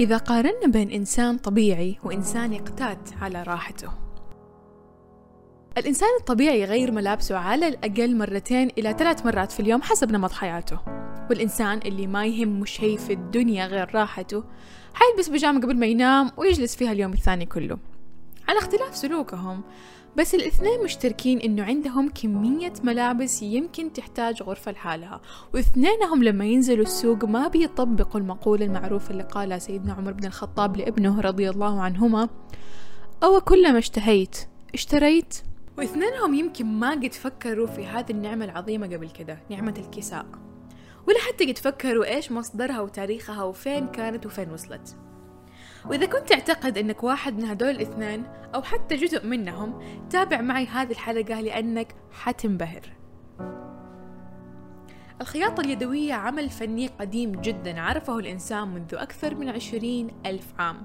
إذا قارنا بين إنسان طبيعي وإنسان يقتات على راحته. الإنسان الطبيعي يغير ملابسه على الأقل مرتين إلى ثلاث مرات في اليوم حسب نمط حياته. والإنسان اللي ما يهمه شيء في الدنيا غير راحته حيلبس بيجامة قبل ما ينام ويجلس فيها اليوم الثاني كله. على اختلاف سلوكهم بس الاثنين مشتركين إنه عندهم كمية ملابس يمكن تحتاج غرفة لحالها واثنينهم لما ينزلوا السوق ما بيطبقوا المقولة المعروفة اللي قالها سيدنا عمر بن الخطاب لابنه رضي الله عنهما أو كلما اشتهيت اشتريت. واثنينهم يمكن ما قد فكروا في هذه النعمة العظيمة قبل كده نعمة الكساء. ولا حتى قد فكروا إيش مصدرها وتاريخها وفين كانت وفين وصلت. وإذا كنت تعتقد أنك واحد من هدول الاثنين أو حتى جزء منهم تابع معي هذه الحلقة لأنك حتنبهر. الخياطة اليدوية عمل فني قديم جدا عرفه الإنسان منذ أكثر من عشرين ألف عام.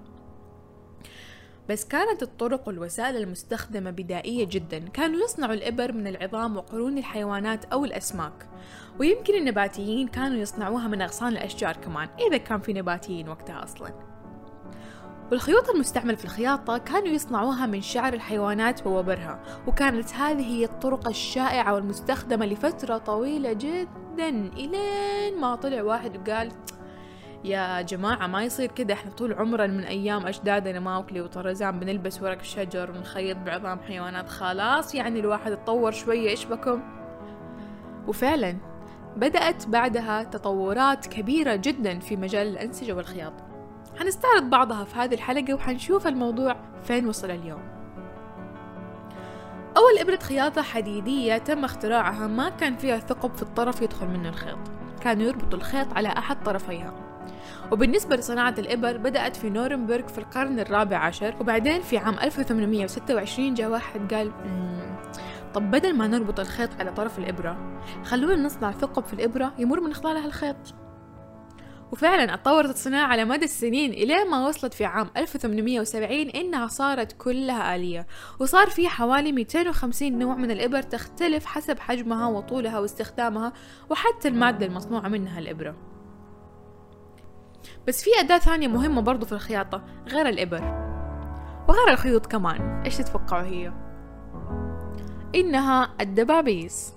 بس كانت الطرق والوسائل المستخدمة بدائية جدا. كانوا يصنعوا الإبر من العظام وقرون الحيوانات أو الأسماك. ويمكن النباتيين كانوا يصنعوها من أغصان الأشجار كمان إذا كان في نباتيين وقتها أصلاً. والخيوط المستعملة في الخياطة كانوا يصنعوها من شعر الحيوانات ووبرها وكانت هذه هي الطرق الشائعة والمستخدمة لفترة طويلة جدا إلين ما طلع واحد وقال يا جماعة ما يصير كده إحنا طول عمرنا من أيام أجدادنا ماوكلي وطرزان بنلبس ورق شجر ونخيط بعظام حيوانات خلاص يعني الواحد اتطور شوية إيش بكم؟ وفعلا بدأت بعدها تطورات كبيرة جدا في مجال الأنسجة والخياطة. حنستعرض بعضها في هذه الحلقة وحنشوف الموضوع فين وصل اليوم. أول إبرة خياطة حديدية تم اختراعها ما كان فيها ثقب في الطرف يدخل منه الخيط. كانوا يربطوا الخيط على أحد طرفيها. وبالنسبة لصناعة الإبر بدأت في نورنبرغ في القرن الرابع عشر وبعدين في عام 1826 جاء واحد قال طب بدل ما نربط الخيط على طرف الإبرة خلونا نصنع ثقب في الإبرة يمر من خلالها الخيط. وفعلا اتطورت الصناعة على مدى السنين إلى ما وصلت في عام 1870 إنها صارت كلها آلية وصار في حوالي 250 نوع من الإبر تختلف حسب حجمها وطولها واستخدامها وحتى المادة المصنوعة منها الإبرة. بس في أداة ثانية مهمة برضو في الخياطة غير الإبر. وغير الخيوط كمان إيش تتوقعوا هي؟ إنها الدبابيس.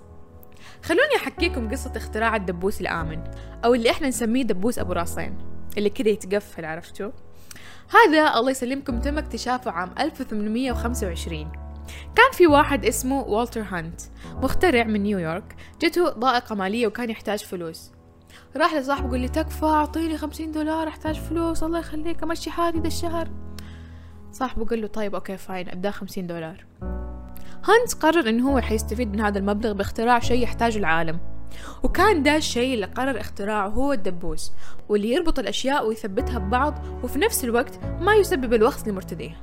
خلوني أحكيكم قصة اختراع الدبوس الآمن أو اللي إحنا نسميه دبوس أبو راسين اللي كده يتقفل عرفتوا؟ هذا الله يسلمكم تم اكتشافه عام 1825 كان في واحد اسمه والتر هانت مخترع من نيويورك جته ضائقة مالية وكان يحتاج فلوس. راح لصاحبه قال له تكفى أعطيني خمسين دولار أحتاج فلوس الله يخليك أمشي حالي ذا الشهر. صاحبه قال له طيب okay fine أداه خمسين دولار. هانت قرر إنه هو حيستفيد من هذا المبلغ باختراع شيء يحتاجه العالم. وكان ده الشيء اللي قرر اختراعه هو الدبوس واللي يربط الأشياء ويثبتها ببعض وفي نفس الوقت ما يسبب الوخز لمرتديه.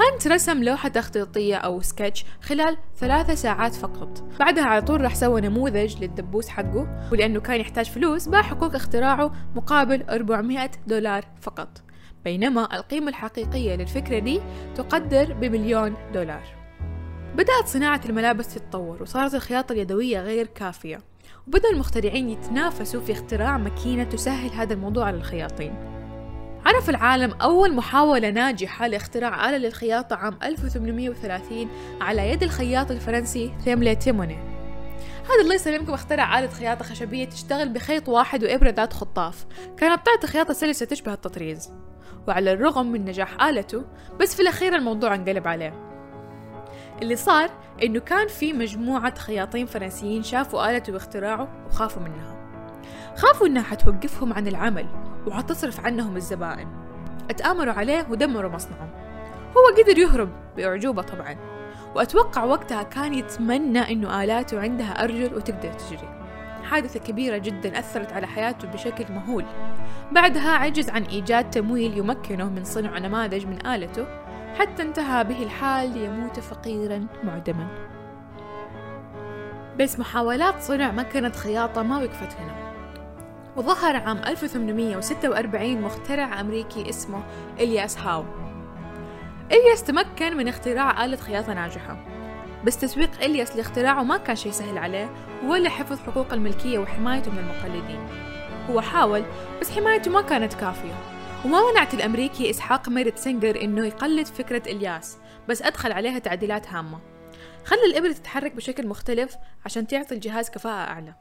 هانت رسم لوحة تخطيطية أو سكتش خلال ثلاثة ساعات فقط. بعدها على طول راح سوى نموذج للدبوس حقه ولأنه كان يحتاج فلوس باع حقوق اختراعه مقابل 400 دولار فقط. بينما القيمة الحقيقية للفكرة دي تقدر بمليون دولار. بدأت صناعة الملابس تتطور وصارت الخياطة اليدوية غير كافية وبدأ المخترعين يتنافسوا في اختراع ماكينة تسهل هذا الموضوع على الخياطين. عرف العالم أول محاولة ناجحة لاختراع آلة للخياطة عام 1830 على يد الخياط الفرنسي ثيملي تيموني. هذا الله يسلمكم اخترع آلة خياطة خشبية تشتغل بخيط واحد وإبرة ذات خطاف. كانت تعطي خياطة سلسة تشبه التطريز. وعلى الرغم من نجاح آلته بس في الأخير الموضوع انقلب عليه. اللي صار إنه كان في مجموعة خياطين فرنسيين شافوا آلته واختراعه وخافوا منها. خافوا إنها حتوقفهم عن العمل وحتصرف عنهم الزبائن. أتآمروا عليه ودمروا مصنعه. هو قدر يهرب بأعجوبة طبعا. وأتوقع وقتها كان يتمنى إنه آلاته عندها أرجل وتقدر تجري. حادثة كبيرة جدا أثرت على حياته بشكل مهول. بعدها عجز عن إيجاد تمويل يمكنه من صنع نماذج من آلته حتى انتهى به الحال ليموت فقيرا معدما. بس محاولات صنع مكنة خياطة ما وقفت هنا. وظهر عام 1846 مخترع أمريكي اسمه إلياس هاو. إلياس تمكن من اختراع آلة خياطة ناجحة. بس تسويق إلياس لاختراعه ما كان شيء سهل عليه ولا حفظ حقوق الملكية وحمايته من المقلدين. هو حاول بس حمايته ما كانت كافية. وما منعت الأمريكي إسحاق ميرت سينجر إنه يقلد فكرة إلياس بس أدخل عليها تعديلات هامة. خلى الإبرة تتحرك بشكل مختلف عشان تعطي الجهاز كفاءة أعلى.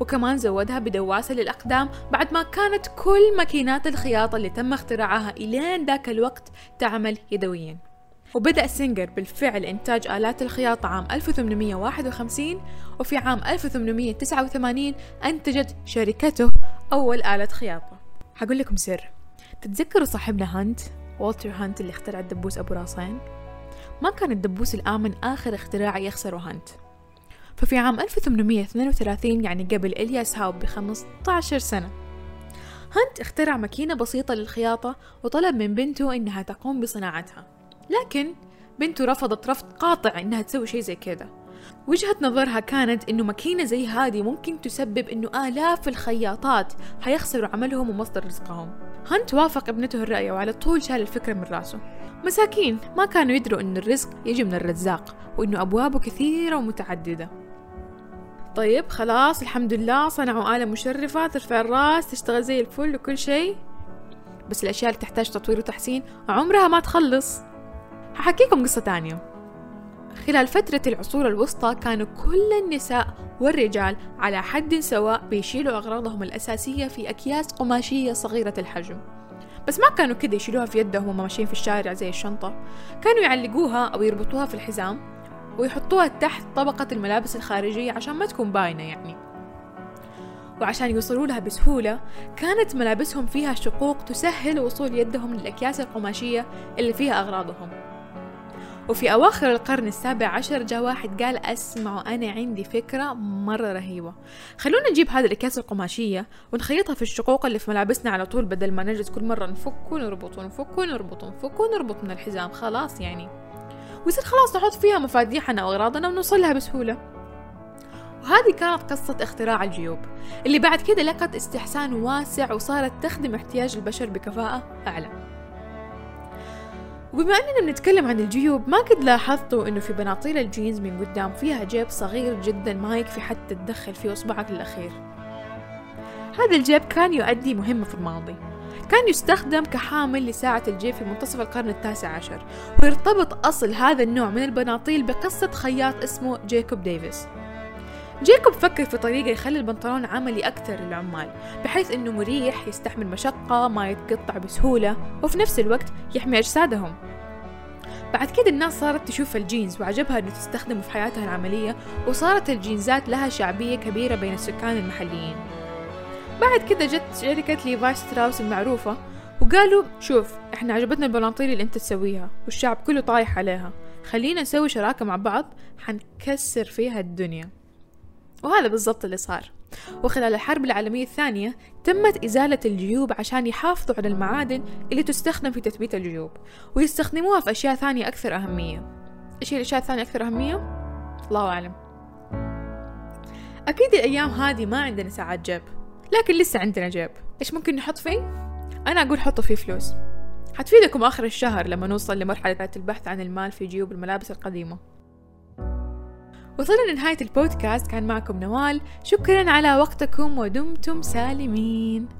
وكمان زودها بدواسة للأقدام بعد ما كانت كل ماكينات الخياطة اللي تم اختراعها إلين ذاك الوقت تعمل يدويا. وبدأ سينجر بالفعل إنتاج آلات الخياطة عام 1851 وفي عام 1889 أنتجت شركته أول آلة خياطة. حقول لكم سر. تتذكروا صاحبنا هانت؟ والتر هانت اللي اخترع الدبوس أبو راسين؟ ما كان الدبوس الآمن آخر اختراع يخسره هانت. ففي عام 1832 يعني قبل إلياس هاوب ب 15 سنة هانت اخترع ماكينة بسيطة للخياطة وطلب من بنته إنها تقوم بصناعتها. لكن بنته رفضت رفض قاطع إنها تسوي شيء زي كذا. وجهة نظرها كانت إنه ماكينة زي هذه ممكن تسبب إنه آلاف الخياطات حيخسروا عملهم ومصدر رزقهم. هانت وافق ابنته الرأي وعلى طول شال الفكرة من رأسه. مساكين ما كانوا يدروا إن الرزق يجي من الرزاق وإنه أبوابه كثيرة ومتعددة. طيب خلاص الحمد لله صنعوا آلة مشرفة ترفع الرأس تشتغل زي الفل وكل شيء. بس الأشياء اللي تحتاج تطوير وتحسين عمرها ما تخلص. هحكيكم قصة تانية. خلال فترة العصور الوسطى كانوا كل النساء والرجال على حد سواء بيشيلوا أغراضهم الأساسية في أكياس قماشية صغيرة الحجم. بس ما كانوا كده يشيلوها في يدهم وهم ماشيين في الشارع زي الشنطة. كانوا يعلقوها أو يربطوها في الحزام ويحطوها تحت طبقة الملابس الخارجية عشان ما تكون باينة يعني. وعشان يوصلوا لها بسهولة كانت ملابسهم فيها شقوق تسهل وصول يدهم للأكياس القماشية اللي فيها أغراضهم. وفي أواخر القرن السابع عشر جاء واحد قال أسمعوا أنا عندي فكرة مرة رهيبة. خلونا نجيب هذه الأكياس القماشية ونخيطها في الشقوق اللي في ملابسنا على طول بدل ما نجلس كل مرة نفك ونربط ونفك ونربط ونفك ونربط من الحزام. خلاص يعني. ويصير خلاص نحط فيها مفاتيحنا وأغراضنا ونوصل لها بسهولة. وهذه كانت قصة اختراع الجيوب اللي بعد كده لقت استحسان واسع وصارت تخدم احتياج البشر بكفاءة أعلى. وبما أننا بنتكلم عن الجيوب ما قد لاحظتوا إنه في بناطيل الجينز من قدام فيها جيب صغير جدا ما يكفي حتى تدخل فيه إصبعك الأخير هذا الجيب كان يؤدي مهمة في الماضي. كان يستخدم كحامل لساعة الجيب في منتصف القرن التاسع عشر ويرتبط أصل هذا النوع من البناطيل بقصة خياط اسمه جيكوب ديفيس. جيكوب فكر في طريقة يخلي البنطلون عملي أكثر للعمال بحيث إنه مريح يستحمل مشقة ما يتقطع بسهولة وفي نفس الوقت يحمي أجسادهم. بعد كده الناس صارت تشوف الجينز وعجبها إنه تستخدمه في حياتها العملية وصارت الجينزات لها شعبية كبيرة بين السكان المحليين. بعد كده جت شركة Levi Strauss المعروفة وقالوا شوف إحنا عجبتنا البناطيل اللي أنت تسويها والشعب كله طايح عليها خلينا نسوي شراكة مع بعض حنكسر فيها الدنيا. وهذا بالضبط اللي صار. وخلال الحرب العالمية الثانية تمت إزالة الجيوب عشان يحافظوا على المعادن اللي تستخدم في تثبيت الجيوب ويستخدموها في أشياء ثانية أكثر أهمية. إيش هي الأشياء الثانية أكثر أهمية؟ الله أعلم. أكيد الأيام هذه ما عندنا ساعات جيب لكن لسه عندنا جيب. إيش ممكن نحط فيه؟ أنا أقول حطوا فيه فلوس. حتفيدكم آخر الشهر لما نوصل لمرحلة البحث عن المال في جيوب الملابس القديمة. وصلنا لنهاية البودكاست كان معكم نوال. شكرا على وقتكم ودمتم سالمين.